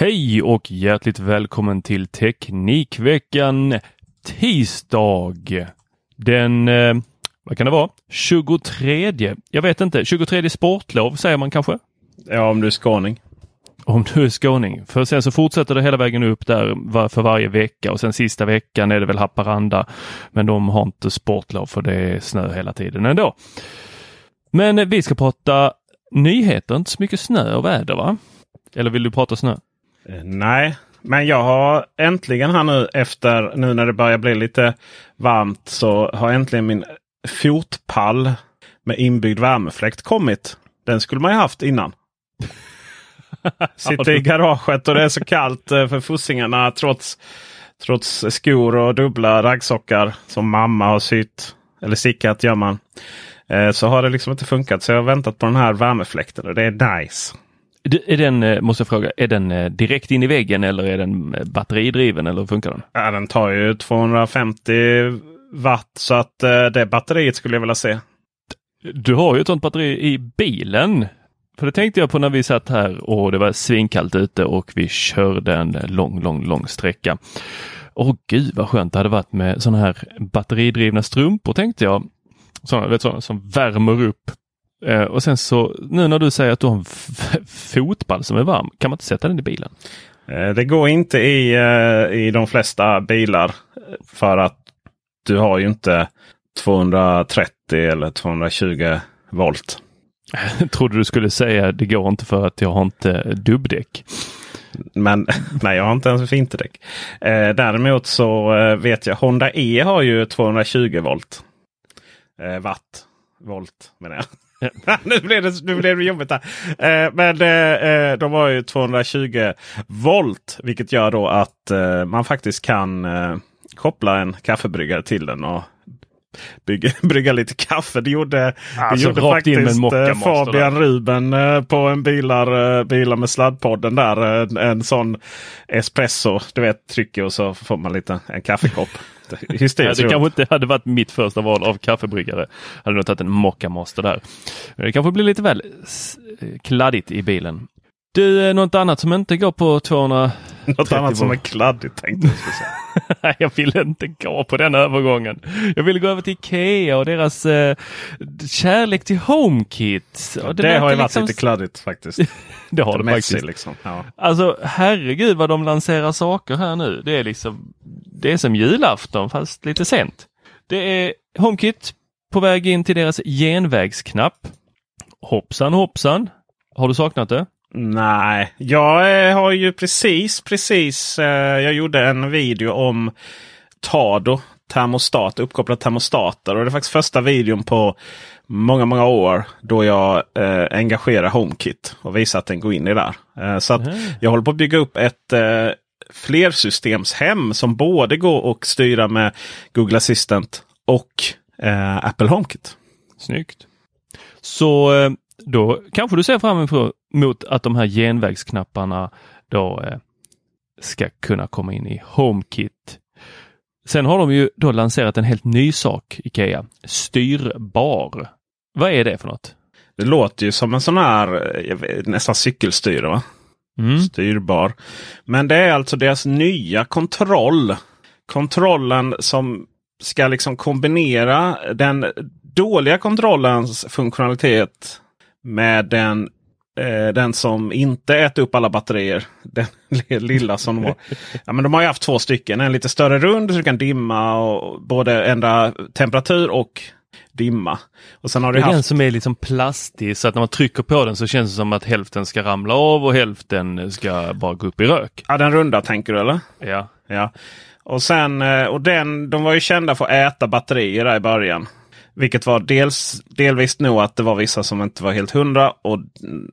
Hej och hjärtligt välkommen till Teknikveckan tisdag. Den, eh, vad kan det vara? 23. Jag vet inte. 23 sportlov säger man kanske? Ja, om du är skåning. Om du är skåning. För sen så fortsätter det hela vägen upp där för varje vecka och sen sista veckan är det väl Haparanda. Men de har inte sportlov för det är snö hela tiden ändå. Men vi ska prata nyheter, inte så mycket snö och väder va? Eller vill du prata snö? Eh, Nej, men jag har äntligen här nu efter nu när det börjar bli lite varmt så har äntligen min fotpall med inbyggd värmefläkt kommit. Den skulle man ju haft innan. Sitter i garaget och det är så kallt eh, för fussingarna trots, trots skor och dubbla raggsockar som mamma har sytt. Eller stickat gör man. Eh, Så har det liksom inte funkat. Så jag har väntat på den här värmefläkten och det är nice. Är den, eh, måste jag fråga, är den eh, direkt in i väggen eller är den eh, batteridriven eller hur funkar den? Ja, den tar ju 250 watt så att det batteriet skulle jag vilja se. Du har ju ett sånt batteri i bilen. För det tänkte jag på när vi satt här och det var svinkallt ute och vi körde en lång, lång, lång sträcka. Åh gud vad skönt det hade varit med sådana här batteridrivna strumpor tänkte jag. Sådana, vet, sådana som värmer upp. Eh, och sen så nu när du säger att du har en fotboll som är varm, kan man inte sätta den i bilen? Eh, det går inte i, eh, i de flesta bilar. eh, För att du har ju inte 230 eller 220 volt. Jag trodde du skulle säga det går inte för att jag har inte dubbdäck. Men nej, jag har inte ens vinterdäck. Eh, däremot så eh, vet jag Honda E har ju 220 volt. Eh, watt. Volt menar jag. nu, blev det, nu blev det jobbigt här. Eh, men eh, eh, de har ju 220 volt. Vilket gör då att eh, man faktiskt kan eh, koppla en kaffebryggare till den. och Bygga, brygga lite kaffe. Det gjorde, Alltså, det gjorde en faktiskt eh, Fabian där. Ruben på en bilar, bilar med sladdpodden där. eh, En sån espresso. Du vet trycker och så får man lite en kaffekopp. Hysteriskt det kanske inte hade varit mitt första val av kaffebryggare. Hade nog tagit en Mocca Master där. Men Det kanske blir lite väl s- kladdigt i bilen. Du, eh, något annat som inte går på 200... Något annat som är kladdigt tänkte jag. säga. Jag vill inte gå på den övergången. Jag vill gå över till Ikea och deras eh, kärlek till HomeKit. Och Det, har ju varit liksom- lite kladdigt faktiskt. Det har det Messi, faktiskt. liksom. ja. Alltså herregud vad de lanserar saker här nu. Det är liksom, det är som julafton fast lite sent. Det är HomeKit på väg in till deras genvägsknapp. Hoppsan hoppsan. Har du saknat det? Nej, jag eh, har ju precis, precis. Eh, jag gjorde en video om Tado termostat, uppkopplade termostater. Och det är faktiskt första videon på många, många år då jag eh, engagerar HomeKit och visar att den går in i där. Eh, så att jag håller på att bygga upp ett eh, flersystemshem som både går att styra med Google Assistant och eh, Apple HomeKit. Snyggt. Så eh, då kanske du ser fram emot att de här genvägsknapparna då eh, ska kunna komma in i HomeKit. Sen har de ju då lanserat en helt ny sak, Ikea. Styrbar. Vad är det för något? Det låter ju som en sån här eh, nästan cykelstyre. Va? Mm. Styrbar. Men det är alltså deras nya kontroll. Kontrollen som ska liksom kombinera den dåliga kontrollens funktionalitet med den, eh, den som inte äter upp alla batterier. Den lilla som de har. Ja, men de har ju haft två stycken. En lite större rund så du kan dimma och både ändra temperatur och dimma. Och sen har Det du är den haft... som är liksom plastig så att när man trycker på den så känns det som att hälften ska ramla av och hälften ska bara gå upp i rök. Ja, den runda tänker du eller? Ja. Ja. Och sen, eh, och den, de var ju kända för att äta batterier där i början. Vilket var dels, delvis nog att det var vissa som inte var helt hundra och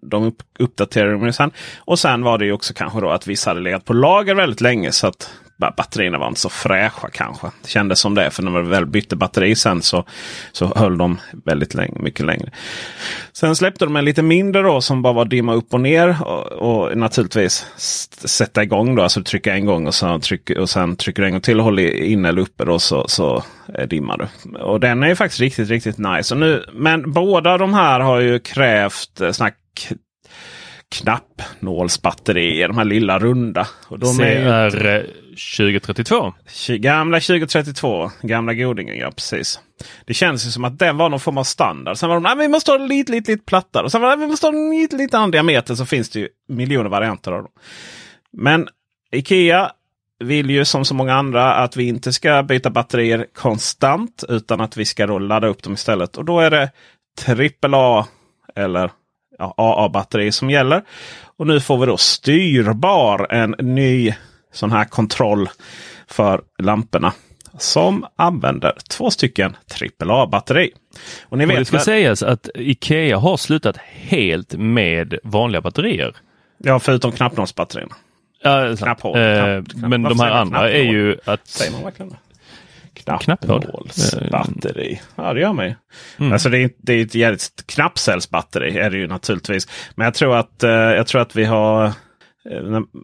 de upp, uppdaterade dem ju sen. Och sen var det ju också kanske då att vissa hade legat på lager väldigt länge så att batterierna var inte så fräscha kanske. Det kändes som det för när man väl bytte batteri sen så, så höll de väldigt länge, mycket längre. Sen släppte de en lite mindre då som bara var dimma upp och ner. Och, och naturligtvis sätta igång då. Alltså trycka en gång och, så tryck, och sen trycker du en gång till och håller inne eller uppe då så, så eh, dimmar du. Och den är ju faktiskt riktigt, riktigt nice. Och nu, men båda de här har ju krävt eh, såna här k- knappnålsbatterier. De här lilla runda. Och de är CR 2032. Gamla 2032, gamla godingen, ja precis. Det känns ju som att den var någon form av standard. Sen var de, nej vi måste ha lite, lite, lite plattare. Och sen var det, vi måste ha lite, lite annan diameter. Så finns det ju miljoner varianter av dem. Men Ikea vill ju som så många andra att vi inte ska byta batterier konstant. Utan att vi ska då ladda upp dem istället. Och då är det AAA eller ja, AA-batterier som gäller. Och nu får vi då styrbar, en ny sån här kontroll för lamporna. Som använder två stycken AAA-batteri. Och ni Och det vet ska väl- sägas att Ikea har slutat helt med vanliga batterier. Ja, förutom knappnålsbatterierna. Ja. Knapphål. Eh, Knapp- knapp- men de här andra är knapphål? ju att... Säger man verkligen. Knappnålsbatteri. Ja, det gör man ju. Mm. Alltså det är, det är ett jävligt knappcellsbatteri är det ju naturligtvis. Men jag tror att, eh, jag tror att vi har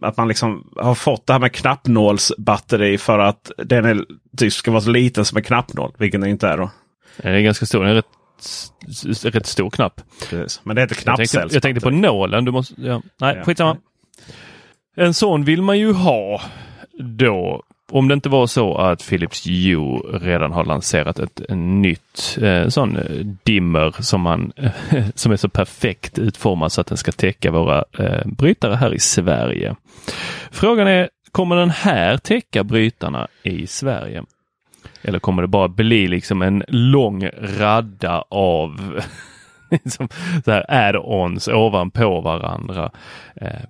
att man liksom har fått det här med knappnålsbatteri för att den är, typ ska vara så liten som en knappnål. Vilken den inte är då. Den är ganska stor. Den är rätt, rätt stor knapp. Precis. Men det heter Jag tänkte, knappcellsbatteri. jag tänkte på nålen. Du måste, ja. Nej, Ja. skitsamma. En sån vill man ju ha då. Om det inte var så att Philips Hue redan har lanserat ett nytt eh, sån eh, dimmer som, man, som är så perfekt utformad så att den ska täcka våra eh, brytare här i Sverige. Frågan är, kommer den här täcka brytarna i Sverige? Eller kommer det bara bli liksom en lång radda av liksom add-ons ovanpå varandra? Eh,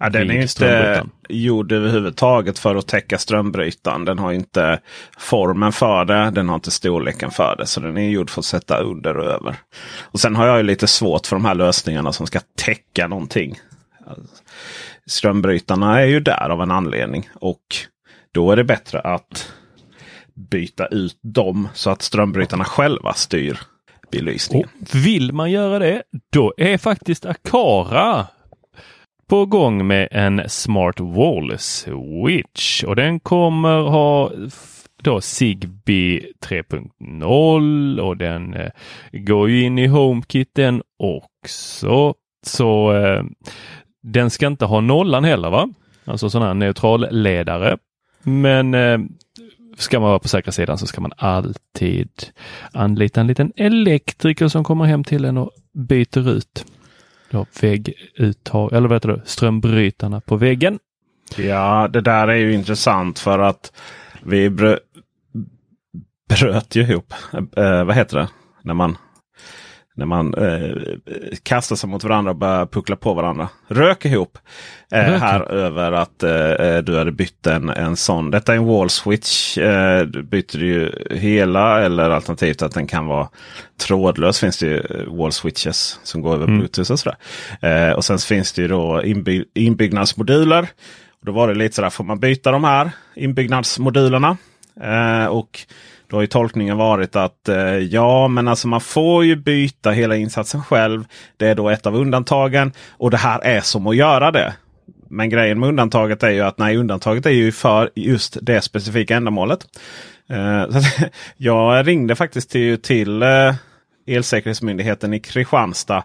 Ja, den är inte gjord överhuvudtaget för att täcka strömbrytaren. Den har inte formen för det. Den har inte storleken för det. Så den är gjord för att sätta under och över. Och Sen har jag ju lite svårt för de här lösningarna som ska täcka någonting. Strömbrytarna är ju där av en anledning. Och då är det bättre att byta ut dem så att strömbrytarna själva styr belysningen. Och vill man göra det, då är faktiskt Akara på gång med en Smart Wall Switch och den kommer ha då Zigbee 3.0 och den eh, går ju in i HomeKit den också. Så eh, den ska inte ha nollan heller va? Alltså sån här neutral-ledare. Men eh, ska man vara på säkra sidan så ska man alltid anlita en liten elektriker som kommer hem till en och byter ut då vägguttag, eller vad heter det, strömbrytarna på väggen. Ja, det där är ju intressant för att vi brö bröt ju ihop. Eh, vad heter det? När man, när man eh, kastar sig mot varandra och börjar puckla på varandra. Rök ihop. Eh, Rök här över att eh, du hade bytt en, en sån. Detta är en wall switch. Eh, du byter ju hela eller alternativt att den kan vara trådlös. Finns det ju eh, wall switches som går över bluetooth och sådär. Eh, och sen finns det ju då inby inbyggnadsmoduler. Och då var det lite sådär, får man byta de här inbyggnadsmodulerna? Eh, och då har ju tolkningen varit att eh, ja, men alltså man får ju byta hela insatsen själv. Det är då ett av undantagen och det här är som att göra det. Men grejen med undantaget är ju att nej, undantaget är ju för just det specifika ändamålet. Eh, så jag ringde faktiskt till, till eh, Elsäkerhetsmyndigheten i Kristianstad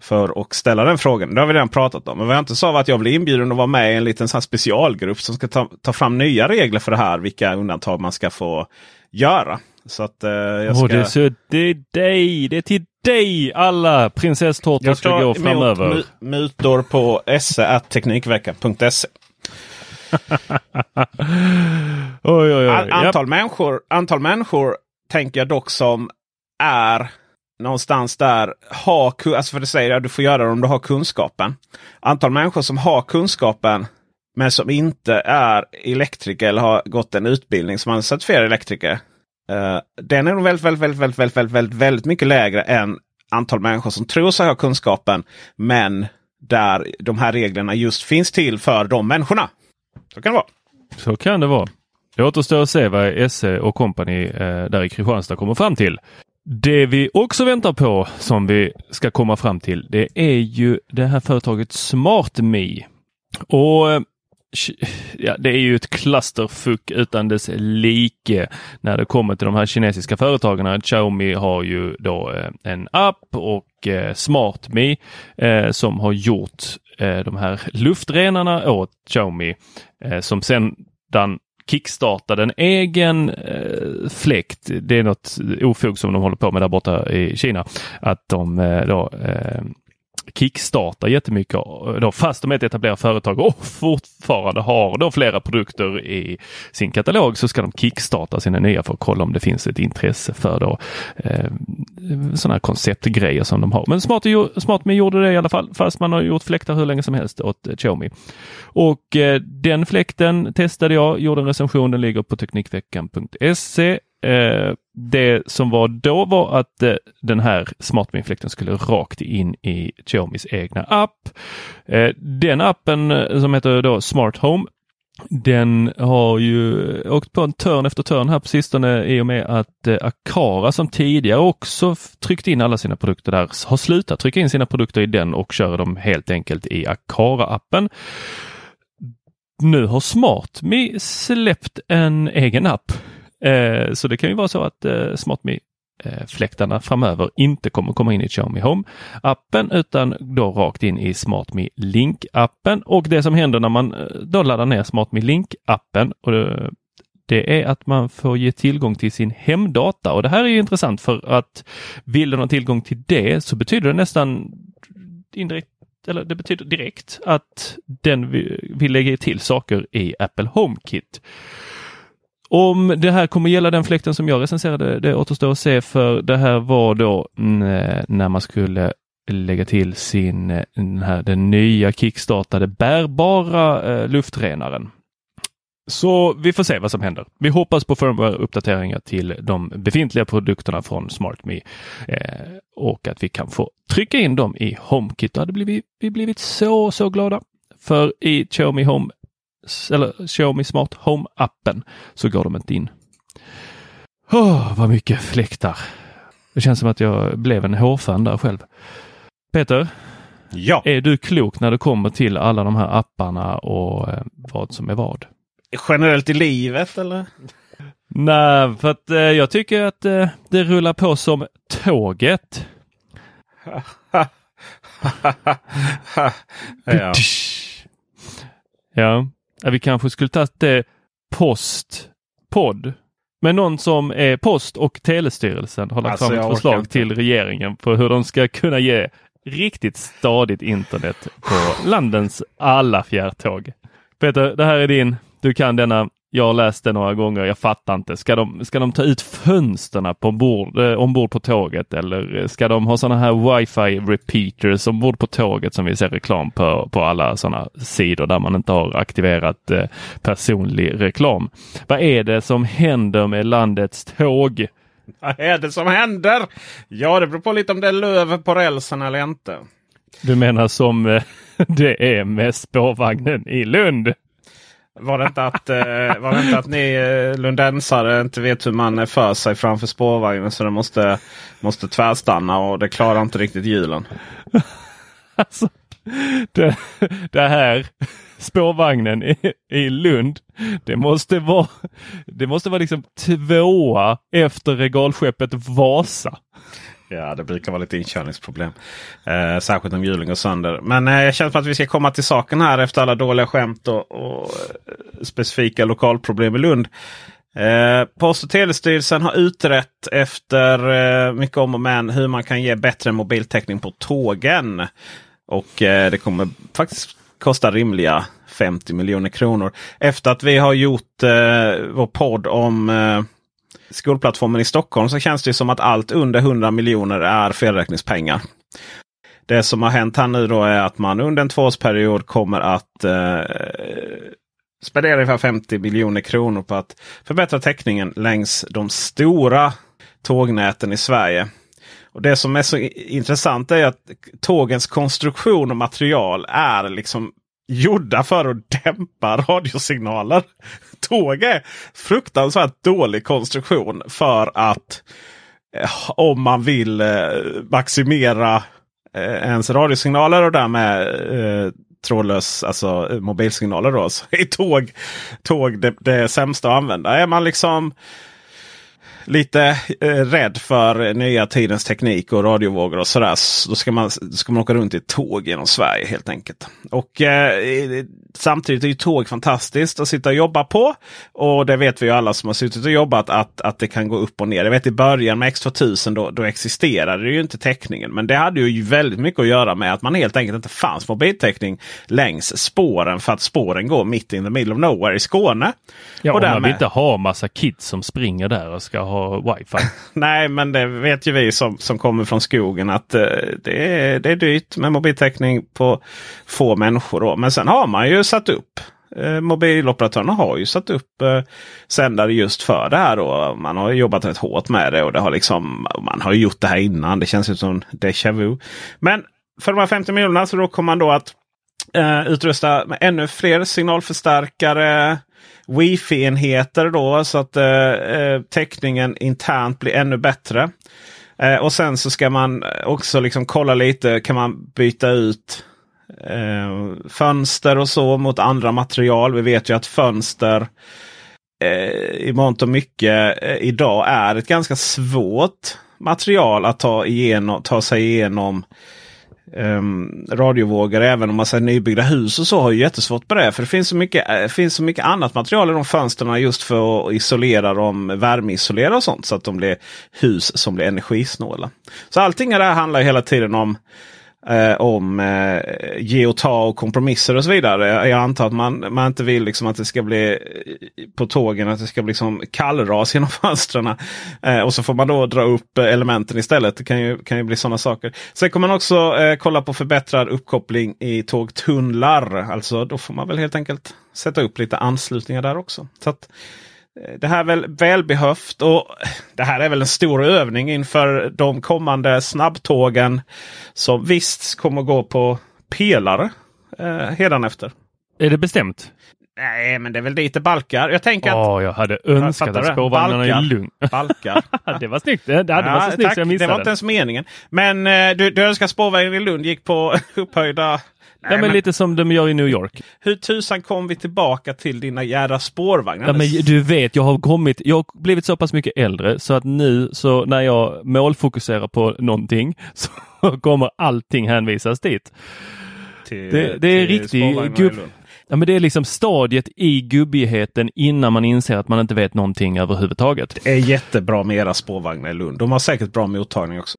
för att ställa den frågan. Det har vi redan pratat om. Men vad jag inte sa var att jag blev inbjuden att vara med i en liten sån specialgrupp som ska ta, ta fram nya regler för det här. Vilka undantag man ska få göra. Så att, eh, jag ska... oh, det, är så, det är dig, det är till dig alla prinsesstårtor ska gå framöver. Mutor på se.teknikveckan.se. oj, oj, oj. Antal, yep. människor, antal människor tänker jag dock som är någonstans där ha, alltså för det säger jag, du får göra det om du har kunskapen. Antal människor som har kunskapen men som inte är elektriker eller har gått en utbildning som är certifierad elektriker. Uh, den är nog väldigt, väldigt, väldigt, väldigt, väldigt, väldigt, väldigt, väldigt mycket lägre än antal människor som tror sig ha kunskapen. Men där de här reglerna just finns till för de människorna. Så kan det vara. Så kan det vara. Det återstår att se vad SE och kompani eh, där i Kristianstad kommer fram till. Det vi också väntar på som vi ska komma fram till det är ju det här företaget SmartMe. Och eh, ja, det är ju ett clusterfuck utan dess like när det kommer till de här kinesiska företagen. Xiaomi har ju då eh, en app och eh, SmartMe eh, som har gjort eh, de här luftrenarna åt Xiaomi eh, som sedan kickstartade en egen eh, fläkt. Det är något ofog som de håller på med där borta i Kina. Att de eh, då eh, kickstartar jättemycket eh, då, fast de är ett etablerat företag och fortfarande har då flera produkter i sin katalog så ska de kickstarta sina nya för att kolla om det finns ett intresse för då, eh, sådana här konceptgrejer som de har. Men Smart, SmartMe gjorde det i alla fall fast man har gjort fläktar hur länge som helst åt eh, Xiaomi. Och eh, den fläkten testade jag, gjorde en recension, den ligger på Teknikveckan.se Eh, det som var då var att eh, den här SmartMe-fläkten skulle rakt in i Xiaomis egna app. Eh, den appen eh, som heter då Smart Home den har ju eh, åkt på en törn efter törn här på sistone i och med att eh, Akara som tidigare också tryckt in alla sina produkter där har slutat trycka in sina produkter i den och kör dem helt enkelt i Akara-appen. Nu har SmartMe släppt en egen app Eh, så det kan ju vara så att eh, SmartMe-fläktarna eh, framöver inte kommer komma in i Xiaomi Home-appen utan då rakt in i SmartMe Link-appen. Och det som händer när man eh, då laddar ner SmartMe Link-appen och det, det är att man får ge tillgång till sin hemdata och det här är intressant för att vill du ha tillgång till det så betyder det nästan indirekt eller det betyder direkt att den vill lägga till saker i Apple HomeKit. Om det här kommer gälla den fläkten som jag recenserade, det återstår att se för det här var då mm, eh, när man skulle lägga till sin, eh, den, här, den nya kickstartade bärbara eh, luftrenaren. Så vi får se vad som händer. Vi hoppas på firmware-uppdateringar till de befintliga produkterna från SmartMe eh, och att vi kan få trycka in dem i HomeKit. Då hade vi, vi blivit så, så glada. För i Xiaomi Home eller Xiaomi Smart Home-appen så går de inte in. Oh, vad mycket fläktar! Det känns som att jag blev en hårfan där själv. Peter, ja. är du klok när det kommer till alla de här apparna och eh, vad som är vad? Generellt i livet eller? Nej, för att eh, jag tycker att eh, det rullar på som tåget. ja. ja. Vi kanske skulle ta det postpodd. Men någon som är Post och telestyrelsen har lagt alltså, fram ett förslag till regeringen på hur de ska kunna ge riktigt stadigt internet på landens alla fjärrtåg. Peter, det här är din. Du kan denna jag har läst det några gånger, jag fattar inte. Ska de, ska de ta ut fönsterna på ombord, eh, ombord på tåget eller ska de ha sådana här wifi repeaters ombord på tåget som vi ser reklam på, på alla sådana sidor där man inte har aktiverat eh, personlig reklam. Vad är det som händer med landets tåg? Vad är det som händer? Ja, det beror på lite om det är löv på rälsen eller inte. Du menar som eh, det är med spårvagnen i Lund? Var det inte att, eh, var det inte att ni eh, lundensare inte vet hur man för sig framför spårvagnen så den måste, måste tvärstanna och det klarar inte riktigt hjulen? Alltså, det, det här spårvagnen i, i Lund. Det måste vara, det måste vara liksom tvåa efter regalskeppet Vasa. Ja, det brukar vara lite inkörningsproblem. Eh, särskilt om hjulen går sönder. Men eh, jag känner att vi ska komma till saken här efter alla dåliga skämt och, och eh, specifika lokalproblem i Lund. Eh, Post och telestyrelsen har utrett efter eh, mycket om och men hur man kan ge bättre mobiltäckning på tågen. Och eh, det kommer faktiskt kosta rimliga 50 miljoner kronor. Efter att vi har gjort eh, vår podd om eh, skolplattformen i Stockholm så känns det som att allt under 100 miljoner är felräkningspengar. Det som har hänt här nu då är att man under en tvåårsperiod kommer att eh, spendera ungefär 50 miljoner kronor på att förbättra täckningen längs de stora tågnäten i Sverige. Och Det som är så intressant är att tågens konstruktion och material är liksom gjorda för att dämpa radiosignaler. Tåg är fruktansvärt dålig konstruktion för att eh, om man vill eh, maximera eh, ens radiosignaler och därmed eh, trådlös, alltså mobilsignaler. Då, så är tåg, tåg det, det sämsta att använda. Är man liksom lite eh, rädd för nya tidens teknik och radiovågor och sådär. Då ska man, ska man åka runt i ett tåg genom Sverige helt enkelt. Och eh, Samtidigt är ju tåg fantastiskt att sitta och jobba på. Och det vet vi ju alla som har suttit och jobbat att, att det kan gå upp och ner. Jag vet i början med X2000 då, då existerade det ju inte täckningen. Men det hade ju väldigt mycket att göra med att man helt enkelt inte fanns mobiltäckning längs spåren. För att spåren går mitt in the middle of nowhere i Skåne. Ja, och, och man vill inte ha massa kids som springer där och ska ha wifi. Nej, men det vet ju vi som, som kommer från skogen att eh, det, är, det är dyrt med mobiltäckning på få människor. Då. Men sen har man ju satt upp eh, mobiloperatörerna har ju satt upp eh, sändare just för det här. Då. Man har jobbat rätt hårt med det och det har liksom, man har gjort det här innan. Det känns som déjà vu. Men för de här 50 miljonerna så då kommer man då att eh, utrusta med ännu fler signalförstärkare. Wifi-enheter då så att eh, eh, täckningen internt blir ännu bättre. Eh, och sen så ska man också liksom kolla lite. Kan man byta ut eh, fönster och så mot andra material. Vi vet ju att fönster eh, i mångt och mycket eh, idag är ett ganska svårt material att ta, igenom, ta sig igenom Ehm, um, radiovågor. Även om man säger nybyggda hus och så har ju jättesvårt på det. För det finns så mycket, äh, finns så mycket annat material i de fönstren just för att isolera dem, värmeisolera och sånt. Så att de blir hus som blir energisnåla. Så allting det här handlar hela tiden om eh, om eh, ge och ta och kompromisser och så vidare. Jag antar att man, man inte vill liksom att det ska bli eh, på tågen att det ska bli liksom kallras genom fönstren. Eh, och så får man då dra upp eh, elementen istället. Det kan ju, kan ju bli sådana saker. Sen kommer man också eh, kolla på förbättrad uppkoppling i tågtunnlar. Alltså då får man väl helt enkelt sätta upp lite anslutningar där också. Så att, det här är väl välbehövt och det här är väl en stor övning inför de kommande snabbtågen. Som visst kommer gå på pelare eh, efter. Är det bestämt? Nej, men det är väl dit det balkar. Jag tänker att... Oh, jag hade önskat att spårvagnarna är lugn. Balkar. det var snyggt. Det, det, ja, var så snyggt jag Det var inte ens meningen. Men eh, du, du önskar spårvagnen i Lund gick på upphöjda Nej, ja, men, lite som de gör i New York. Hur tusan kom vi tillbaka till dina jädra spårvagnar? Ja, men du vet, jag har kommit, jag har blivit så pass mycket äldre så att nu så när jag målfokuserar på någonting så kommer allting hänvisas dit. Till, det, det är riktigt gubb... Ja, men det är liksom stadiet i gubbigheten innan man inser att man inte vet någonting överhuvudtaget. Det är jättebra med era spårvagnar i Lund. De har säkert bra mottagning också.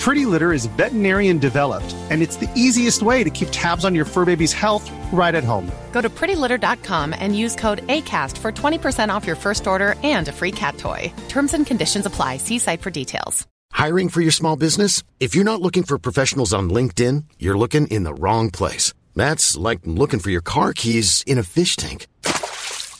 Pretty Litter is veterinarian developed, and it's the easiest way to keep tabs on your fur baby's health right at home. Go to prettylitter.com and use code ACAST for 20% off your first order and a free cat toy. Terms and conditions apply. See site for details. Hiring for your small business? If you're not looking for professionals on LinkedIn, you're looking in the wrong place. That's like looking for your car keys in a fish tank.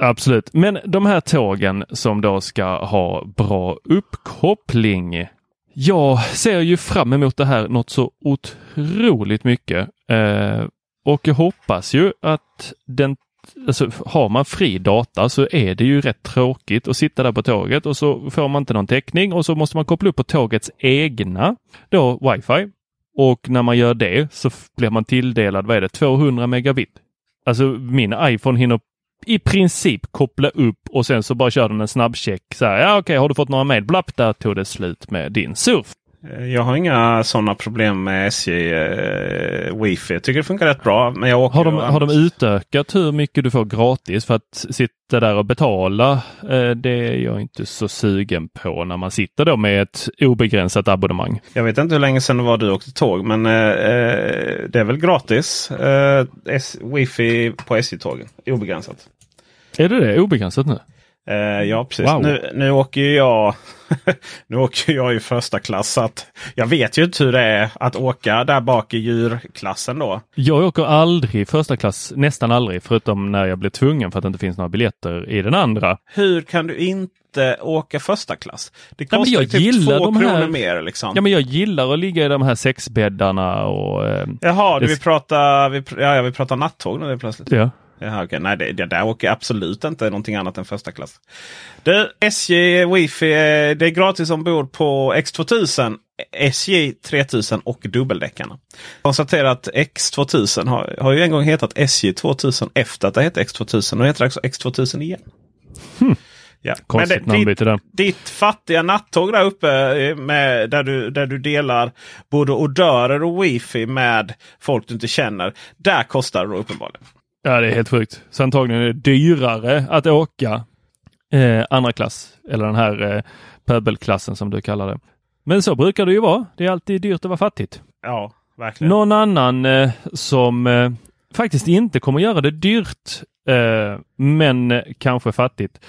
Absolut. Men de här tågen som då ska ha bra uppkoppling. Jag ser ju fram emot det här något så otroligt mycket. Eh, och jag hoppas ju att den Alltså, har man fri data så är det ju rätt tråkigt att sitta där på tåget och så får man inte någon täckning och så måste man koppla upp på tågets egna då wifi. Och när man gör det så blir man tilldelad, vad är det, 200 megabit. Alltså min iPhone hinner i princip koppla upp och sen så bara kör den en snabbcheck. Så här, ja okej, har du fått några mejl? Blapp, där tog det slut med din surf. Eh, Jag har inga sådana problem med SJ eh, wifi. Jag tycker det funkar rätt bra. Men jag åker Har de, har de utökat hur mycket du får gratis för att sitta där och betala? Eh, det är jag inte så sugen på när man sitter då med ett obegränsat abonnemang. Jag vet inte hur länge sedan det var du åkte tåg. Men eh, eh, det är väl gratis. Eh, wifi på SJ-tågen. Obegränsat. Är det det? Obegränsat nu? Eh, ja precis. Wow. Nu, nu åker ju jag nu åker jag i första klass. Så att jag vet ju inte hur det är att åka där bak i djurklassen då. Jag åker aldrig första klass, nästan aldrig, förutom när jag blir tvungen för att det inte finns några biljetter i den andra. Hur kan du inte åka första klass? Det kostar jag ju typ gillar två de kronor här- mer. Liksom. Ja, men jag gillar att ligga i de här sexbäddarna och... Eh, Jaha, det- vi pratar, vi, ja, ja, vi pratar nattåg nu plötsligt. ja. Jaha, okej. Nej, det, det där åker absolut inte någonting annat än första klass. Du, SJ Wifi, eh, det är gratis ombord på X2000, SJ 3000 och dubbeldäckarna. Konstatera att X2000 har, har ju en gång hetat SJ 2000 efter att det hette X2000. Nu heter det också X2000 igen. Ja. Hmm. Konstigt Men det- namnbyte där. Ditt fattiga nattåg där uppe eh, med, där, du, där du delar både odörer och wifi med folk du inte känner. Där kostar det uppenbarligen. Ja, det är helt sjukt. Så antagligen är det dyrare att åka eh, andra klass eller den här eh, pöbelklassen som du kallar det. Men så brukar det ju vara. Det är alltid dyrt att vara fattigt. Ja, verkligen. Någon annan eh, som eh, faktiskt inte kommer göra det dyrt, eh, men kanske fattigt.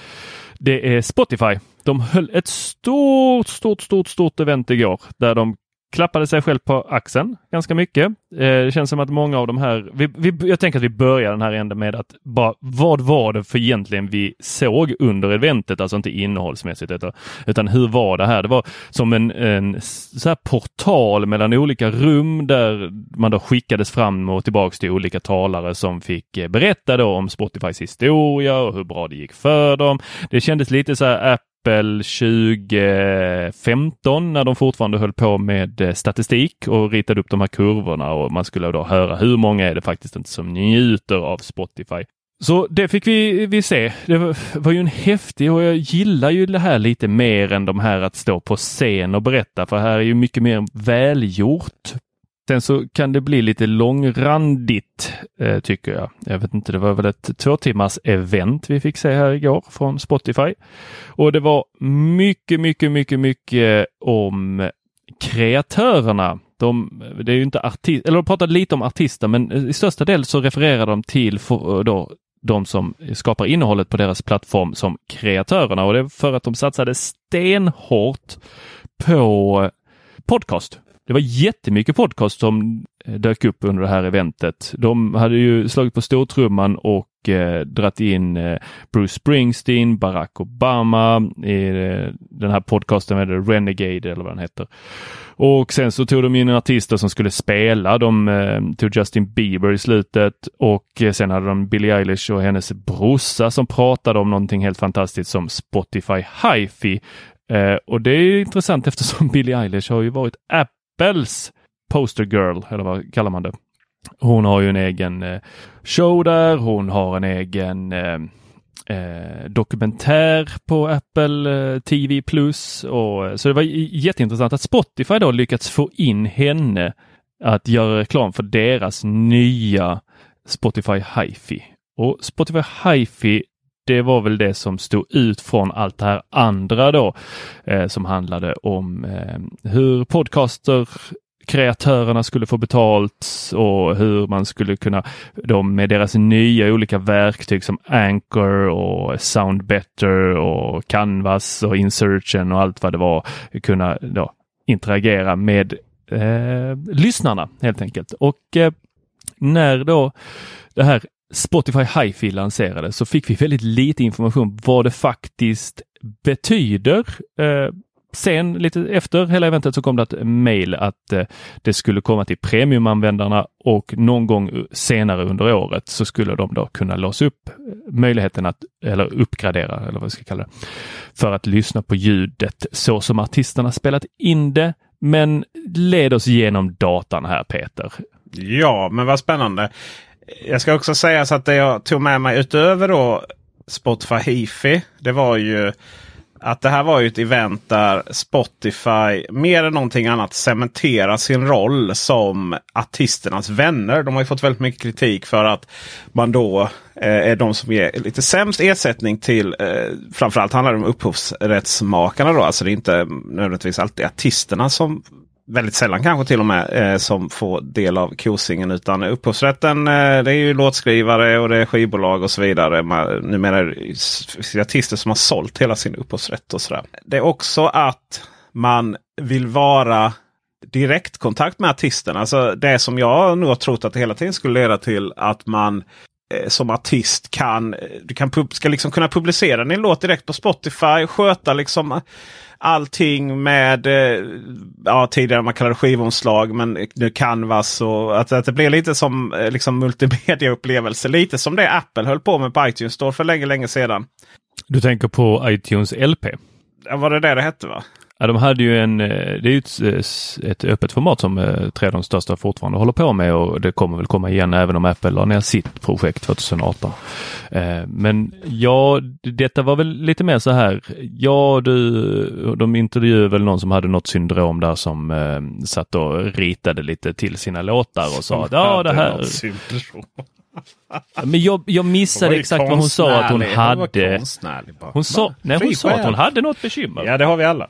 Det är Spotify. De höll ett stort, stort, stort, stort event igår där de klappade sig själv på axeln ganska mycket. Eh, det känns som att många av de här, vi, vi, jag tänker att vi börjar den här änden med att bara, vad var det för egentligen vi såg under eventet, alltså inte innehållsmässigt utan, utan hur var det här? Det var som en, en så här portal mellan olika rum där man då skickades fram och tillbaks till olika talare som fick eh, berätta då om Spotifys historia och hur bra det gick för dem. Det kändes lite så här äh, exempel 2015 när de fortfarande höll på med eh, statistik och ritade upp de här kurvorna och man skulle då höra hur många är det faktiskt inte som njuter av Spotify. Så det fick vi, vi se. Det var, var ju en häftig och jag gillar ju det här lite mer än de här att stå på scen och berätta för här är ju mycket mer välgjort. Sen så kan det bli lite långrandigt eh, tycker jag. Jag vet inte, det var väl ett två timmars event vi fick se här igår från Spotify. Och det var mycket, mycket, mycket, mycket om kreatörerna. De, det är ju inte artist, eller de pratade lite om artister, men i största del så refererar de till för, eh, då, de som skapar innehållet på deras plattform som kreatörerna och det är för att de satsade stenhårt på podcast. Det var jättemycket podcast som eh, dök upp under det här eventet. De hade ju slagit på stortrumman och eh, dratt in eh, Bruce Springsteen, Barack Obama i eh, den här podcasten med Renegade eller vad den heter. Och sen så tog de in artister som skulle spela. De eh, tog Justin Bieber i slutet och eh, sen hade de Billie Eilish och hennes brorsa som pratade om någonting helt fantastiskt som Spotify HiFi. Eh, och det är intressant eftersom Billie Eilish har ju varit Apples poster girl, eller vad kallar man det? Hon har ju en egen eh, show där. Hon har en egen eh, eh, dokumentär på Apple eh, TV Plus. Och, eh, så det var jätteintressant att Spotify då lyckats få in henne att göra reklam för deras nya Spotify HiFi. Och Spotify HiFi det var väl det som stod ut från allt det här andra då eh, som handlade om eh, hur podcaster kreatörerna skulle få betalt och hur man skulle kunna, de med deras nya olika verktyg som Anchor och Soundbetter och Canvas och Insertion och allt vad det var, kunna då interagera med eh, lyssnarna helt enkelt. Och eh, när då det här Spotify HiFi lanserades så fick vi väldigt lite information vad det faktiskt betyder. Eh, sen lite efter hela eventet så kom det ett mail att eh, det skulle komma till premiumanvändarna och någon gång senare under året så skulle de då kunna låsa upp eh, möjligheten att eller uppgradera eller vad vi ska kalla det för att lyssna på ljudet så som artisterna spelat in det. Men led oss genom datan här Peter. Ja, men vad spännande. Jag ska också säga så att det jag tog med mig utöver då Spotify Hifi. Det var ju att det här var ju ett event där Spotify mer än någonting annat cementerar sin roll som artisternas vänner. De har ju fått väldigt mycket kritik för att man då eh, är de som ger lite sämst ersättning till eh, framförallt handlar det om upphovsrättsmakarna. Då. Alltså det är inte nödvändigtvis alltid artisterna som väldigt sällan kanske till och med eh, som får del av kosingen. Utan upphovsrätten eh, det är ju låtskrivare och det är skivbolag och så vidare. Man, numera är det artister som har sålt hela sin upphovsrätt. och sådär. Det är också att man vill vara direktkontakt med artisten. Alltså det som jag nog har trott att det hela tiden skulle leda till att man som artist kan, du kan, ska liksom kunna publicera din låt direkt på Spotify. Sköta liksom allting med, eh, ja tidigare man kallade skivomslag men nu Canvas och att, att det blir lite som eh, liksom multimedia-upplevelse. Lite som det Apple höll på med på iTunes Store för länge, länge sedan. Du tänker på iTunes LP? Ja, var det det det hette va? Ja, de hade ju en, eh, det är ju ett, eh, ett öppet format som eh, tre av de största fortfarande håller på med och det kommer väl komma igen även om Apple la ner sitt projekt 2018. Men ja, detta var väl lite mer så här. Ja, du, de intervjuade väl någon som hade något syndrom där som satt och ritade lite till sina låtar och sa att ja, det här. Men jag, jag missade exakt vad hon sa att hon hade. Hon sa, nej, hon sa att hon hade något bekymmer. Ja, det har vi alla.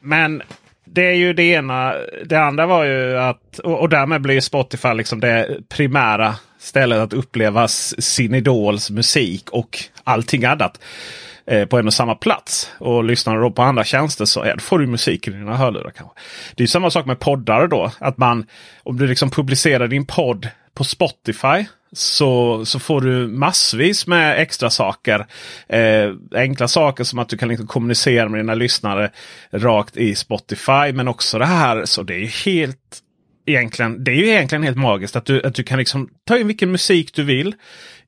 Men det är ju det ena. Det andra var ju att, och, och därmed blir Spotify liksom det primära stället att uppleva sin idols musik och allting annat eh, på en och samma plats. Och lyssnar du då på andra tjänster så ja, får du musik i dina hörlurar. Kanske. Det är samma sak med poddar då. Att man, om du liksom publicerar din podd på Spotify så, så får du massvis med extra saker. Eh, enkla saker som att du kan liksom kommunicera med dina lyssnare rakt i Spotify. Men också det här, så det är helt egentligen, det är ju egentligen helt magiskt att du, att du kan liksom ta in vilken musik du vill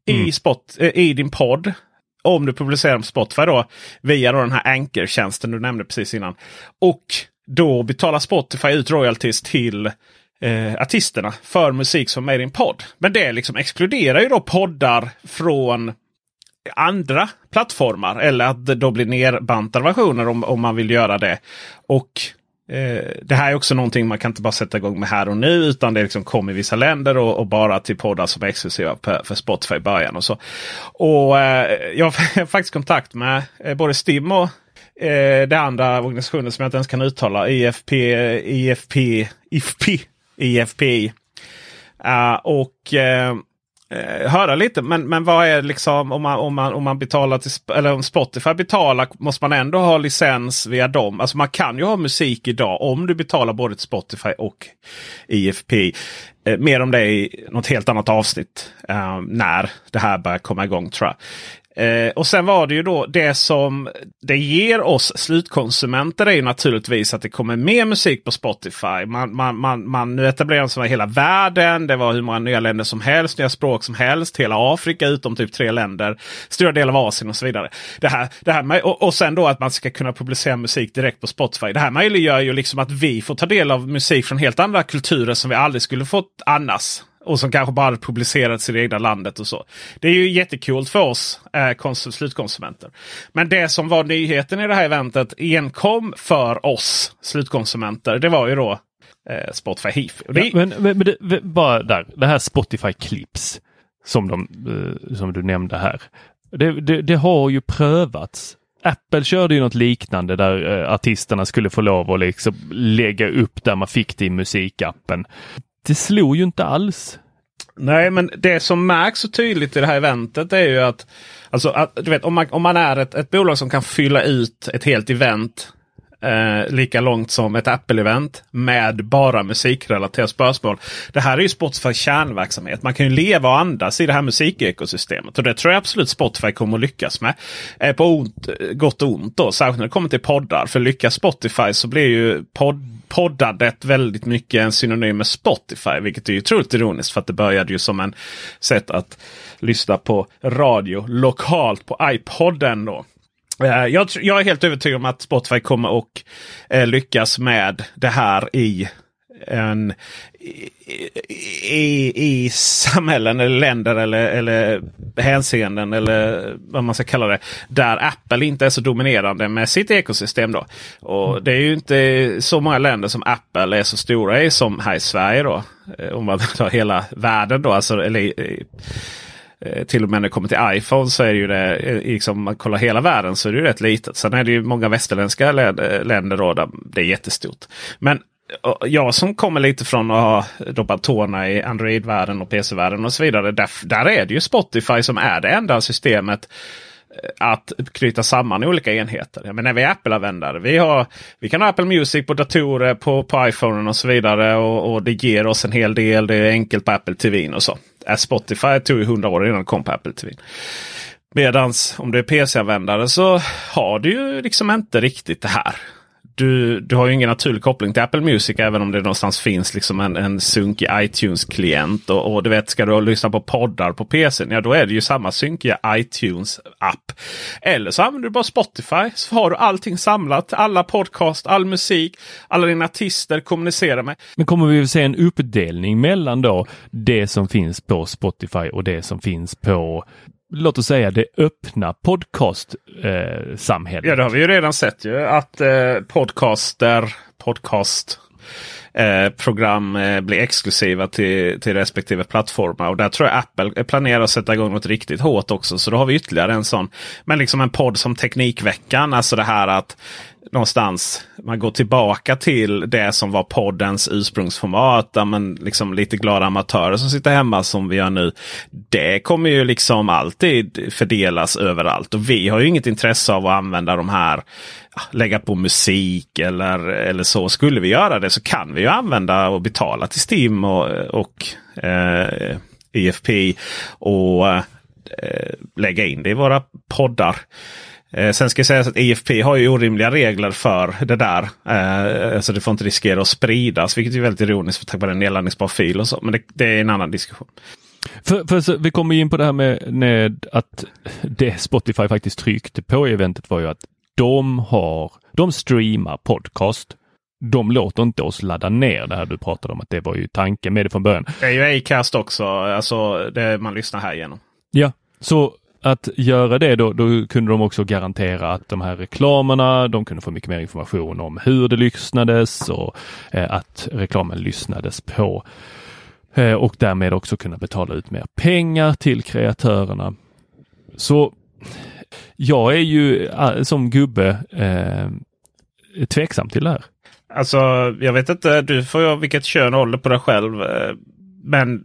mm. i, spot, eh, i din podd. Om du publicerar på Spotify då via då den här Anchor-tjänsten du nämnde precis innan. Och då betalar Spotify ut royalties till eh, artisterna för musik som är i en podd. Men det liksom exkluderar ju då poddar från andra plattformar. Eller att det då blir nerbantade versioner om, om man vill göra det. Och eh, Det här är också någonting man kan inte bara sätta igång med här och nu. Utan det liksom kommer i vissa länder och, och bara till poddar som är exklusiva för, för Spotify i början. Och så. Och eh, Jag har faktiskt kontakt med eh, både Stim och eh, det andra organisationen som jag inte ens kan uttala. IFP, IFP, IFP IFPI. Uh, ah, och uh, höra lite. Men, men vad är liksom om man, om man, om man betalar till eller om Spotify betalar måste man ändå ha licens via dem. Alltså man kan ju ha musik idag om du betalar både till Spotify och IFP. Eh, mer om det i något helt annat avsnitt eh, när det här börjar komma igång tror jag. Eh, och sen var det ju då det som det ger oss slutkonsumenter är ju naturligtvis att det kommer mer musik på Spotify. Man, man, man, man nu etablerar sig i hela världen. Det var hur många nya länder som helst, nya språk som helst. Hela Afrika utom typ tre länder. Stora delar av Asien och så vidare. Det här, det här och, och sen då att man ska kunna publicera musik direkt på Spotify. Det här möjliggör ju liksom att vi får ta del av musik från helt andra kulturer som vi aldrig skulle fått annars. Och som kanske bara hade publicerats i det egna landet och så. Det är ju jättekul för oss eh, slutkonsumenter. Men det som var nyheten i det här eventet enkom för oss slutkonsumenter. Det var ju då eh, Spotify Heath. Ja, men, men, men det, bara där, det här Spotify Clips som, de, eh, som du nämnde här. Det, det, det, har ju prövats. Apple körde ju något liknande där eh, artisterna skulle få lov att liksom lägga upp där man fick det i musikappen det slog ju inte alls. Nej, men det som märks så tydligt i det här eventet är ju att, alltså, att du vet, om, man, om man är ett, ett bolag som kan fylla ut ett helt event eh, lika långt som ett Apple-event med bara musikrelaterade spörsmål. Det här är ju Spotifys kärnverksamhet. Man kan ju leva och andas i det här musikekosystemet. Och det tror jag absolut Spotify kommer att lyckas med. Eh, på ont, gott och ont då, särskilt när det kommer till poddar. För lyckas Spotify så blir ju podd poddandet väldigt mycket en synonym med Spotify. Vilket är ju otroligt ironiskt för att det började ju som en sätt att lyssna på radio lokalt på iPoden. Då. Eh, jag, jag, är helt övertygad om att Spotify kommer att eh, lyckas med det här i en, i, i samhällen eller länder eller, eller hänseenden eller vad man ska kalla det. Där Apple inte är så dominerande med sitt ekosystem. då. Och mm. Det är ju inte så många länder som Apple är så stora i som här i Sverige. då. Eh, om man tar hela världen då. Alltså, eller, eh, till och med när det kommer till iPhone så är det ju det, eh, liksom, om man kollar hela världen så är det ju rätt litet. Sen är det ju många västerländska länder då där det är jättestort. Men jag som kommer lite från att ha doppat tårna i Android-världen och PC-världen och så vidare. Där, där är det ju Spotify som är det enda systemet eh, att knyta samman olika enheter. Men när vi är Apple-användare. Vi, vi kan ha Apple Music på datorer, på, på iPhone och så vidare. Och, och, det ger oss en hel del. Det är enkelt på Apple TV och så. Spotify tog ju 100 år innan det kom på Apple TV. Medans om du är PC-användare så har du ju liksom inte riktigt det här du, du har ju ingen naturlig koppling till Apple Music även om det någonstans finns liksom en, en sunkig iTunes-klient. Och, och, du vet, ska du lyssna på poddar på PC, ja då är det ju samma synkiga iTunes-app. Eller så använder du bara Spotify så har du allting samlat. Alla podcast, all musik, alla dina artister kommunicerar med. Men kommer vi att se en uppdelning mellan då det som finns på Spotify och det som finns på låt oss säga det öppna podcast-samhället. Eh, ja, det har vi ju redan sett ju att eh, podcaster, podcast eh, program eh, blir exklusiva till, till respektive plattformar. Och där tror jag Apple eh, planerar att sätta igång något riktigt hårt också. Så då har vi ytterligare en sån. Men liksom en podd som Teknikveckan. Alltså det här att någonstans man går tillbaka till det som var poddens ursprungsformat. Där man liksom lite glada amatörer som sitter hemma som vi gör nu. Det kommer ju liksom alltid fördelas överallt. Och vi har ju inget intresse av att använda de här lägga på musik eller, eller så. Skulle vi göra det så kan vi ju använda och betala till Steam och, och eh, EFP och eh, lägga in det i våra poddar. Eh, sen ska jag säga att EFP har ju orimliga regler för det där. Eh, alltså det får inte riskera att spridas, vilket är väldigt ironiskt för tack vare en nedladdningsbar fil och så. Men det, det är en annan diskussion. För, för så, vi kommer in på det här med, med, att det Spotify faktiskt tryckte på i eventet var ju att de har, de streamar podcast. De låter inte oss ladda ner det här du pratade om att det var ju tanken med det från början. Det är ju Acast också, alltså det man lyssnar här igenom. Ja, så att göra det då, då kunde de också garantera att de här reklamerna, de kunde få mycket mer information om hur det lyssnades och eh, att reklamen lyssnades på. Eh, och därmed också kunna betala ut mer pengar till kreatörerna. Så jag är ju eh, som gubbe eh, tveksam till det här. Alltså, jag vet inte, du får ju vilket kön håller på dig själv. Eh, men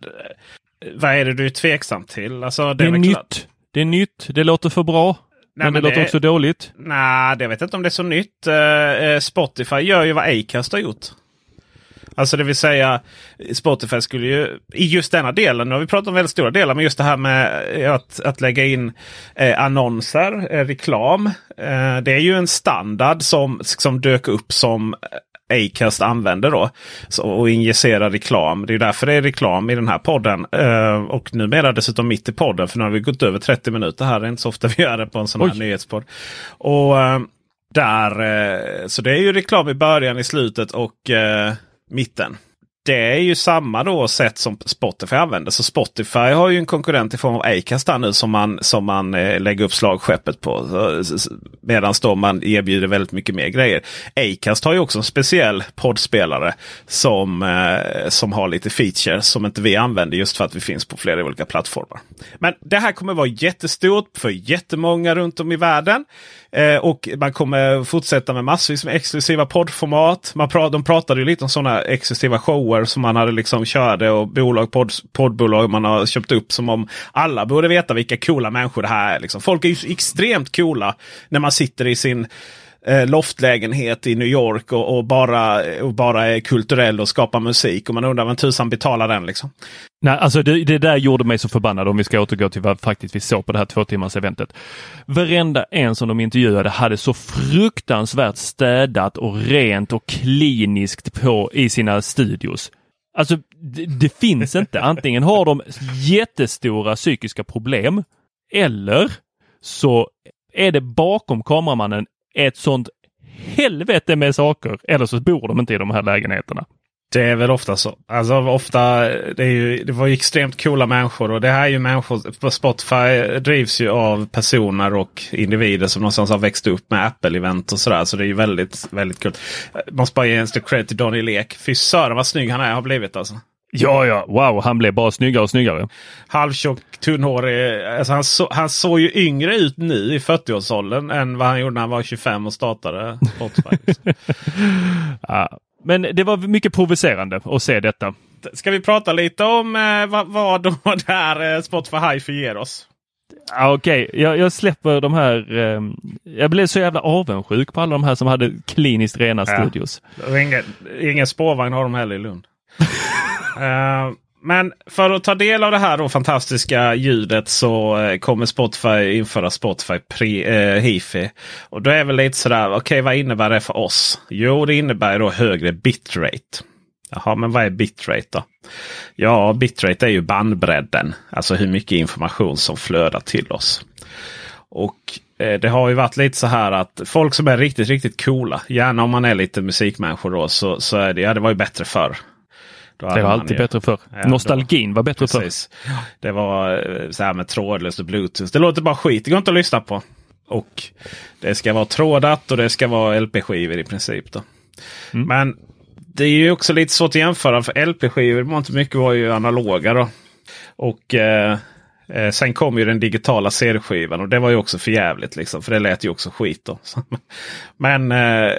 vad är det du är tveksam till? Alltså, Det är väl klart- nytt. Det är nytt. Det låter för bra. Nej, men, men det låter det- också dåligt. Nej, det vet jag inte om det är så nytt. Eh, eh, Spotify gör ju vad Acast har gjort. Alltså det vill säga Spotify skulle ju i just denna delen, nu har vi pratat om väldigt stora delar, men just det här med eh, att, att lägga in eh, annonser, eh, reklam. Eh, det är ju en standard som, som dök upp som Acast använder då. Så, och injicerar reklam. Det är därför det är reklam i den här podden. Eh, och numera dessutom mitt i podden. För nu har vi gått över 30 minuter här. Det är inte så ofta vi gör det på en sån här Oj. nyhetspodd. Och eh, där, eh, så det är ju reklam i början, i slutet och eh, mitten. Det är ju samma då sätt som Spotify använder. Så Spotify har ju en konkurrent i form av Acast nu som man, som man eh, lägger upp slagskeppet på. Medan då man erbjuder väldigt mycket mer grejer. Acast har ju också en speciell poddspelare som, eh, som har lite features som inte vi använder just för att vi finns på flera olika plattformar. Men det här kommer vara jättestort för jättemånga runt om i världen. Eh, och man kommer fortsätta med massvis med exklusiva poddformat. Man pra de pratade ju lite om sådana exklusiva shower som man hade liksom körde och bolag, podd, poddbolag man har köpt upp som om alla borde veta vilka coola människor det här är. Liksom. Folk är ju extremt coola när man sitter i sin eh, loftlägenhet i New York och, och, bara, och bara är kulturell och skapar musik. Och man undrar vem tusan betalar den liksom. Nej, alltså det, det där gjorde mig så förbannad om vi ska återgå till vad faktiskt vi såg på det här två timmars eventet. Varenda en som de intervjuade hade så fruktansvärt städat och rent och kliniskt på i sina studios. Alltså det, det finns inte. Antingen har de jättestora psykiska problem eller så är det bakom kameramannen ett sånt helvete med saker. Eller så bor de inte i de här lägenheterna. Det är väl ofta så. Alltså ofta, det, är ju, det var ju extremt coola människor och det här är ju människor. Spotify drivs ju av personer och individer som någonstans har växt upp med Apple-event och sådär. Så det är ju väldigt, väldigt kul. Måste bara ge en stor cred till Daniel Ek. Fy sören vad snygg han är, har blivit alltså. Ja, ja, wow, han blev bara snyggare och snyggare. Halvtjock, tunnhårig. Alltså han, så, han såg ju yngre ut nu i 40-årsåldern än vad han gjorde när han var 25 och startade Spotify. Ja, men det var mycket provocerande att se detta. Ska vi prata lite om eh, vad, vad då det här eh, Spotify Hi-Fi ger oss? Ja, Okej, jag, jag släpper de här. Eh, jag blev så jävla avundsjuk på alla de här som hade kliniskt rena Ja. studios. Ingen, ingen spårvagn har de heller i Lund. Eh, men för att ta del av det här då fantastiska ljudet så eh, kommer Spotify införa Spotify pre, eh, Hifi. Och då är väl lite sådär, okej vad innebär det för oss? Jo, det innebär då högre bitrate. Jaha, men vad är bitrate då? Ja, bitrate är ju bandbredden. Alltså hur mycket information som flödar till oss. Och eh, det har ju varit lite så här att folk som är riktigt, riktigt coola. Gärna om man är lite musikmänniskor då så, så är det, ja det var ju bättre förr. Det var alltid ju- bättre för. Ja, Nostalgin var bättre för. Precis. Det var eh, så här med trådlöst och bluetooth. Det låter bara skit. Det går inte att lyssna på. Och det ska vara trådat och det ska vara LP-skivor i princip. Då. Mm. Men det är ju också lite svårt att jämföra. För LP-skivor var inte mycket var ju analoga. Då. Och eh, eh, sen kom ju den digitala CD-skivan och det var ju också för jävligt liksom. För det lät ju också skit då. Men eh,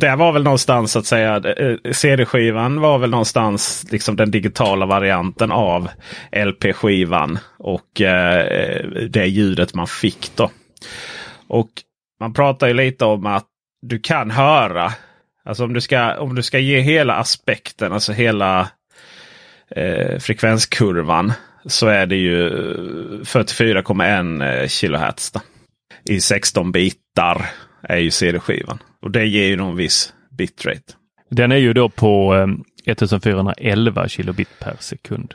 det var väl någonstans att säga. eh, CD-skivan var väl någonstans liksom den digitala varianten av LP-skivan. Och eh, det ljudet man fick då. Och man pratar ju lite om att du kan höra. Alltså om du ska, om du ska ge hela aspekten, alltså hela eh, frekvenskurvan. Så är det ju 44,1 kilohertz. Då. I 16 bitar är ju CD-skivan. Och det ger ju någon viss bitrate. Den är ju då på eh, 1411 kilobit per sekund.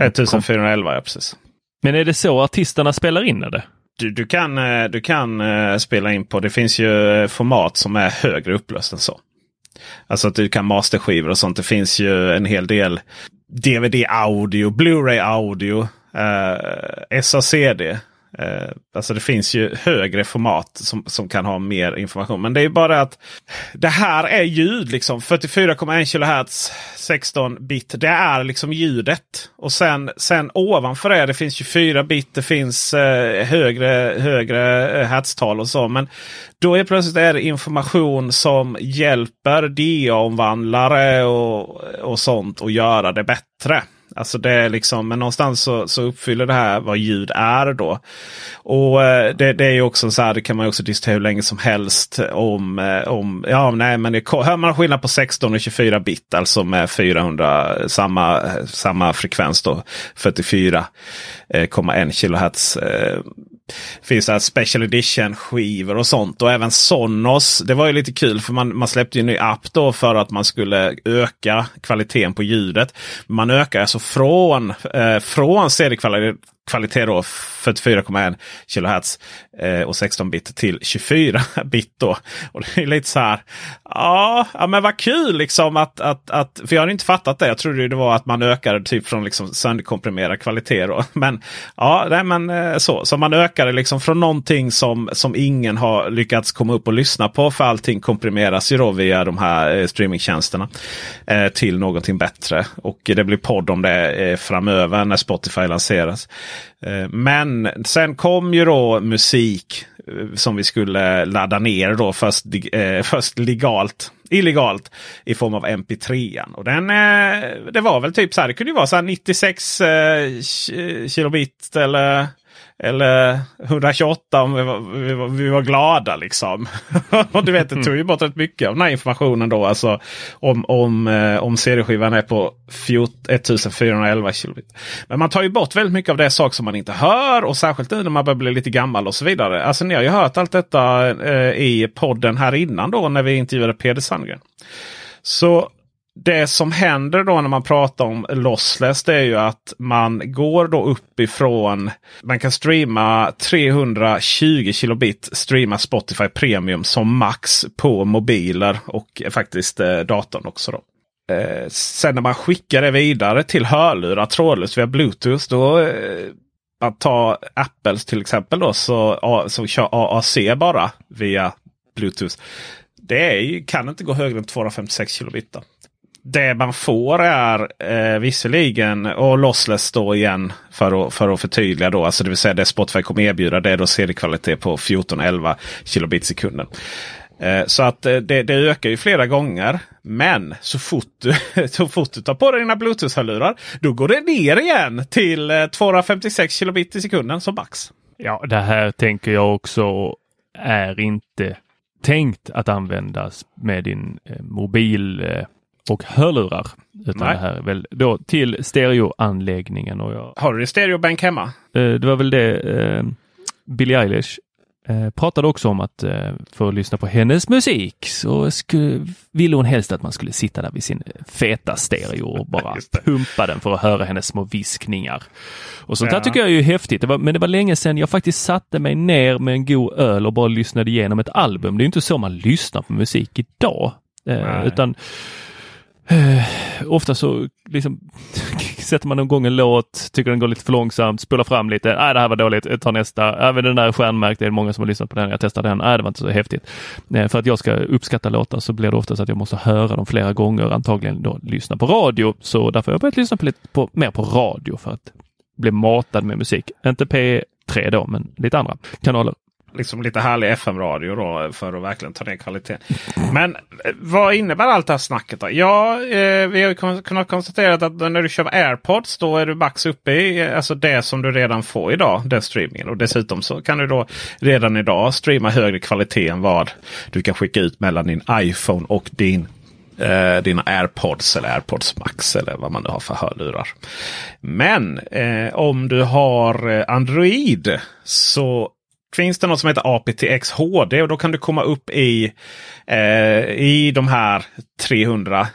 1411 ja precis. Men är det så artisterna spelar in det? Du, du kan, eh, du kan eh, spela in på, det finns ju eh, format som är högre upplöst än så. Alltså att du kan masterskivor och sånt. Det finns ju en hel del DVD-audio, Blu-ray-audio, eh, SACD. Eh, alltså det finns ju högre format som, som kan ha mer information. Men det är bara att det här är ljud liksom. 44,1 kHz 16 bit. Det är liksom ljudet. Och sen, sen ovanför det, det finns 24 bit. Det finns eh, högre, högre eh, hertztal och så. Men då är plötsligt är det information som hjälper DA-omvandlare och, och sånt att göra det bättre. Alltså det är liksom, men någonstans så, så uppfyller det här vad ljud är då. Och eh, det, det är ju också så här, det kan man också diskutera hur länge som helst om, eh, om ja nej men det, hör man skillnad på 16 och 24 bit, alltså med 400 samma, samma frekvens då, 44,1 eh, kHz. Finns det special edition skivor och sånt. Och även Sonos. Det var ju lite kul för man, man släppte ju en ny app då för att man skulle öka kvaliteten på ljudet. Man ökar alltså från, eh, från CD-kvalitet kvalitet då 44,1 kHz eh, och 16 bit till 24 bit. Då. Och det är lite så här. Ja, ja men vad kul liksom att, att, att för jag har inte fattat det. Jag trodde det var att man ökade typ från liksom sönderkomprimerad kvalitet. Då. Men ja, nej, men eh, så. Så man ökade liksom från någonting som, som ingen har lyckats komma upp och lyssna på. För allting komprimeras ju då via de här eh, streamingtjänsterna eh, till någonting bättre. Och det blir podd om det eh, framöver när Spotify lanseras. Eh, men sen kom ju då musik eh, som vi skulle ladda ner då först, eh, först legalt. Illegalt i form av MP3. Och den, eh, det var väl typ så här. Det kunde ju vara så 96 kilobit eller eller 128 om vi var, vi var, vi var glada liksom. och du vet det tog ju bort rätt mycket av den här informationen då. Alltså om, om, eh, om CD-skivan är på 1411 kilobit. Men man tar ju bort väldigt mycket av det sak som man inte hör. Och särskilt nu när man börjar bli lite gammal och så vidare. Alltså ni har ju hört allt detta eh, i podden här innan då när vi intervjuade Peder Sandgren. Så det som händer då när man pratar om lossless det är ju att man går då uppifrån. Man kan streama 320 kilobit streama Spotify Premium som max på mobiler och faktiskt eh, datorn också. Då. Eh, sen när man skickar det vidare till hörlurar trådlöst via Bluetooth. Då eh, att ta Apples till exempel då så, så kör AAC bara via Bluetooth. Det är, kan inte gå högre än 256 kilobit. Då det man får är eh, visserligen och lossless då igen för att, för att förtydliga då. Alltså det vill säga det Spotify kommer erbjuda det är då CD-kvalitet på 14-11 kilobit sekunden. Eh, så att eh, det, det, ökar ju flera gånger. Men så fort du, så fort du tar på dig dina Bluetooth-hörlurar då går det ner igen till eh, 256 kilobit i sekunden som max. Ja, det här tänker jag också är inte tänkt att användas med din eh, mobil eh, och hörlurar. Utan Nej. det här är väl då till stereoanläggningen. Och jag, Har du stereobänk hemma? Eh, det var väl det eh, Billie Eilish eh, pratade också om att eh, för att lyssna på hennes musik så skulle, ville hon helst att man skulle sitta där vid sin feta stereo och bara pumpa den för att höra hennes små viskningar. Och sånt ja. här tycker jag är ju häftigt. Det var, men det var länge sedan jag faktiskt satte mig ner med en god öl och bara lyssnade igenom ett album. Det är inte så man lyssnar på musik idag. Eh, utan Eh, ofta så liksom sätter man igång en låt, tycker den går lite för långsamt, spolar fram lite. Nej, det här var dåligt, jag tar nästa. Även den där stjärnmärkt, det är många som har lyssnat på den. Jag testar den. Nej, det var inte så häftigt. Eh, för att jag ska uppskatta låtar så blir det ofta så att jag måste höra dem flera gånger, antagligen då lyssna på radio. Så därför har jag börjat lyssna på lite på, mer på radio för att bli matad med musik. Inte P3 då, men lite andra kanaler liksom lite härlig FM-radio då för att verkligen ta ner kvaliteten. Men eh, vad innebär allt det här snacket då? Ja, eh, vi har kunnat konstatera att när du kör AirPods då är du max uppe i eh, alltså det som du redan får idag, den streamingen. Och dessutom så kan du då redan idag streama högre kvalitet än vad du kan skicka ut mellan din iPhone och din eh, dina AirPods eller AirPods Max eller vad man nu har för hörlurar. Men eh, om du har eh, Android så finns det något som heter aptX HD och då kan du komma upp i, eh, i de här 300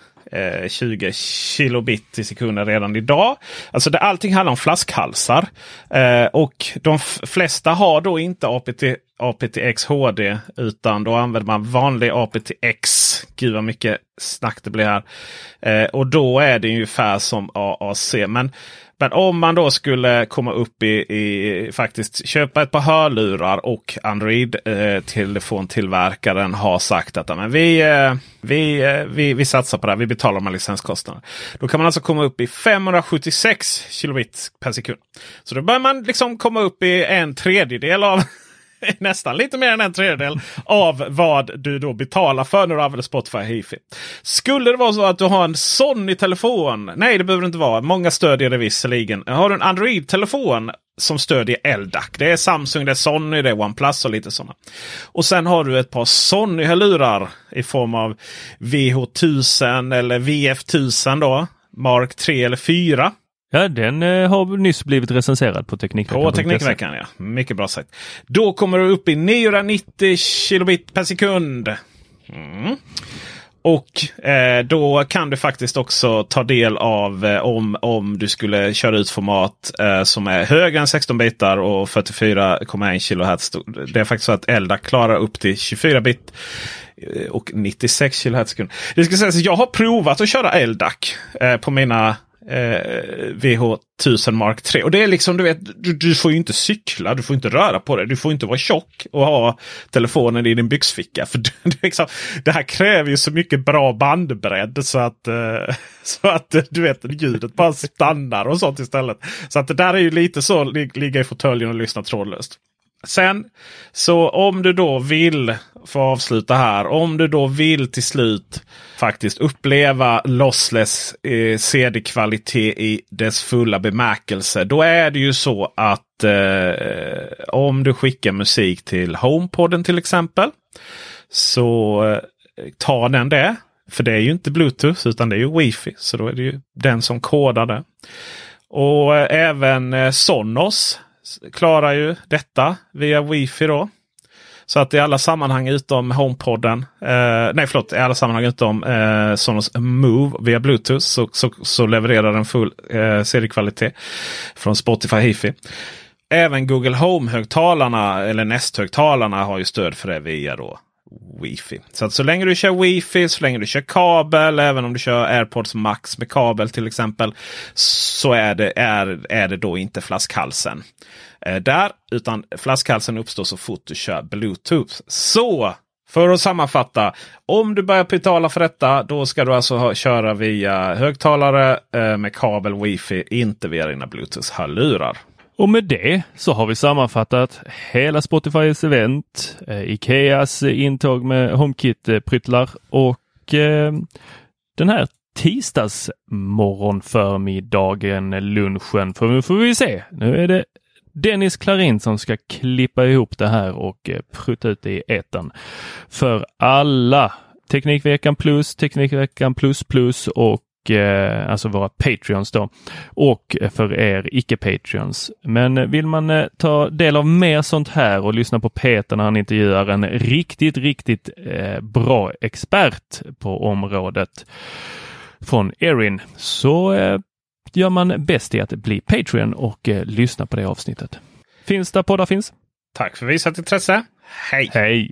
20 eh, kilobit i sekunden redan idag. Alltså det, allting handlar om flaskhalsar. Eh, och de flesta har då inte APT, aptX HD utan då använder man vanlig aptX. Gud vad mycket snack det blir här. Eh, och då är det ungefär som AAC. Men men om man då skulle komma upp i, i faktiskt köpa ett par hörlurar och Android-telefontillverkaren eh, har sagt att men vi, eh, vi, eh, vi, vi satsar på det här. Vi betalar de här licenskostnaderna. Då kan man alltså komma upp i 576 kilobit per sekund. Så då börjar man liksom komma upp i en tredjedel av nästan lite mer än en tredjedel av vad du då betalar för när du använder Spotify Hifi. Skulle det vara så att du har en Sony-telefon. Nej, det behöver det inte vara. Många stödjer det visserligen. Har du en Android-telefon som stödjer LDAC. Det är Samsung, det är Sony, det är OnePlus och lite sådana. Och sen har du ett par Sony-hörlurar i form av VH1000 eller VF1000 då. Mark 3 eller 4. Ja, den eh, har nyss blivit recenserad på Teknikveckan. På Teknikveckan ja. Mycket bra sagt. Då kommer du upp i 990 kilobit per sekund. Mm. Och eh, då kan du faktiskt också ta del av eh, om, om du skulle köra ut format eh, som är högre än 16 bitar och 44,1 kHz. Det är faktiskt så att Elda klarar upp till 24 bit eh, och 96 kHz. Det ska sägas att jag har provat att köra LDAC eh, på mina eh, VH1000 Mark 3. Och det är liksom, du vet, du, du, får ju inte cykla, du får inte röra på dig, du får inte vara tjock och ha telefonen i din byxficka. För det, liksom, det här kräver ju så mycket bra bandbredd så att, eh, så att eh, du vet, ljudet bara stannar och sånt istället. Så att det där är ju lite så, ligga i fåtöljen och lyssna trådlöst. Sen så om du då vill, få avsluta här, om du då vill till slut faktiskt uppleva lossless eh, CD-kvalitet i dess fulla bemärkelse. Då är det ju så att eh, om du skickar musik till HomePodden till exempel. Så eh, tar den det. För det är ju inte Bluetooth utan det är ju Wifi. Så då är det ju den som kodar det. Och eh, även eh, Sonos klarar ju detta via Wifi då. Så att i alla sammanhang utom HomePodden, eh, nej förlåt, i alla sammanhang utom eh, Sonos Move via Bluetooth så, så, så levererar den full eh, seriekvalitet från Spotify Hifi. Även Google Home-högtalarna eller Nest-högtalarna har ju stöd för det via då Wifi. Så att så länge du kör Wifi, så länge du kör kabel, även om du kör AirPods Max med kabel till exempel. Så är det, är, är det då inte flaskhalsen eh, där. Utan flaskhalsen uppstår så fort du kör Bluetooth. Så för att sammanfatta. Om du börjar betala för detta då ska du alltså ha, köra via högtalare eh, med kabel Wifi, inte via dina Bluetooth-hörlurar. Och med det så har vi sammanfattat hela Spotifys event, eh, Ikeas intåg med HomeKit-pryttlar och eh, den här tisdagsmorgonförmiddagen, lunchen. För nu får vi se. Nu är det Dennis Klarin som ska klippa ihop det här och eh, prutta ut det i etern. För alla Teknikveckan plus, Teknikveckan plus plus och eh, alltså våra Patreons då och för er icke-Patreons. Men vill man eh, ta del av mer sånt här och lyssna på Peter när han intervjuar en riktigt, riktigt eh, bra expert på området från Erin så eh, gör man bäst i att bli Patreon och eh, lyssna på det avsnittet. Finns där poddar finns. Tack för visat intresse. Hej! Hej!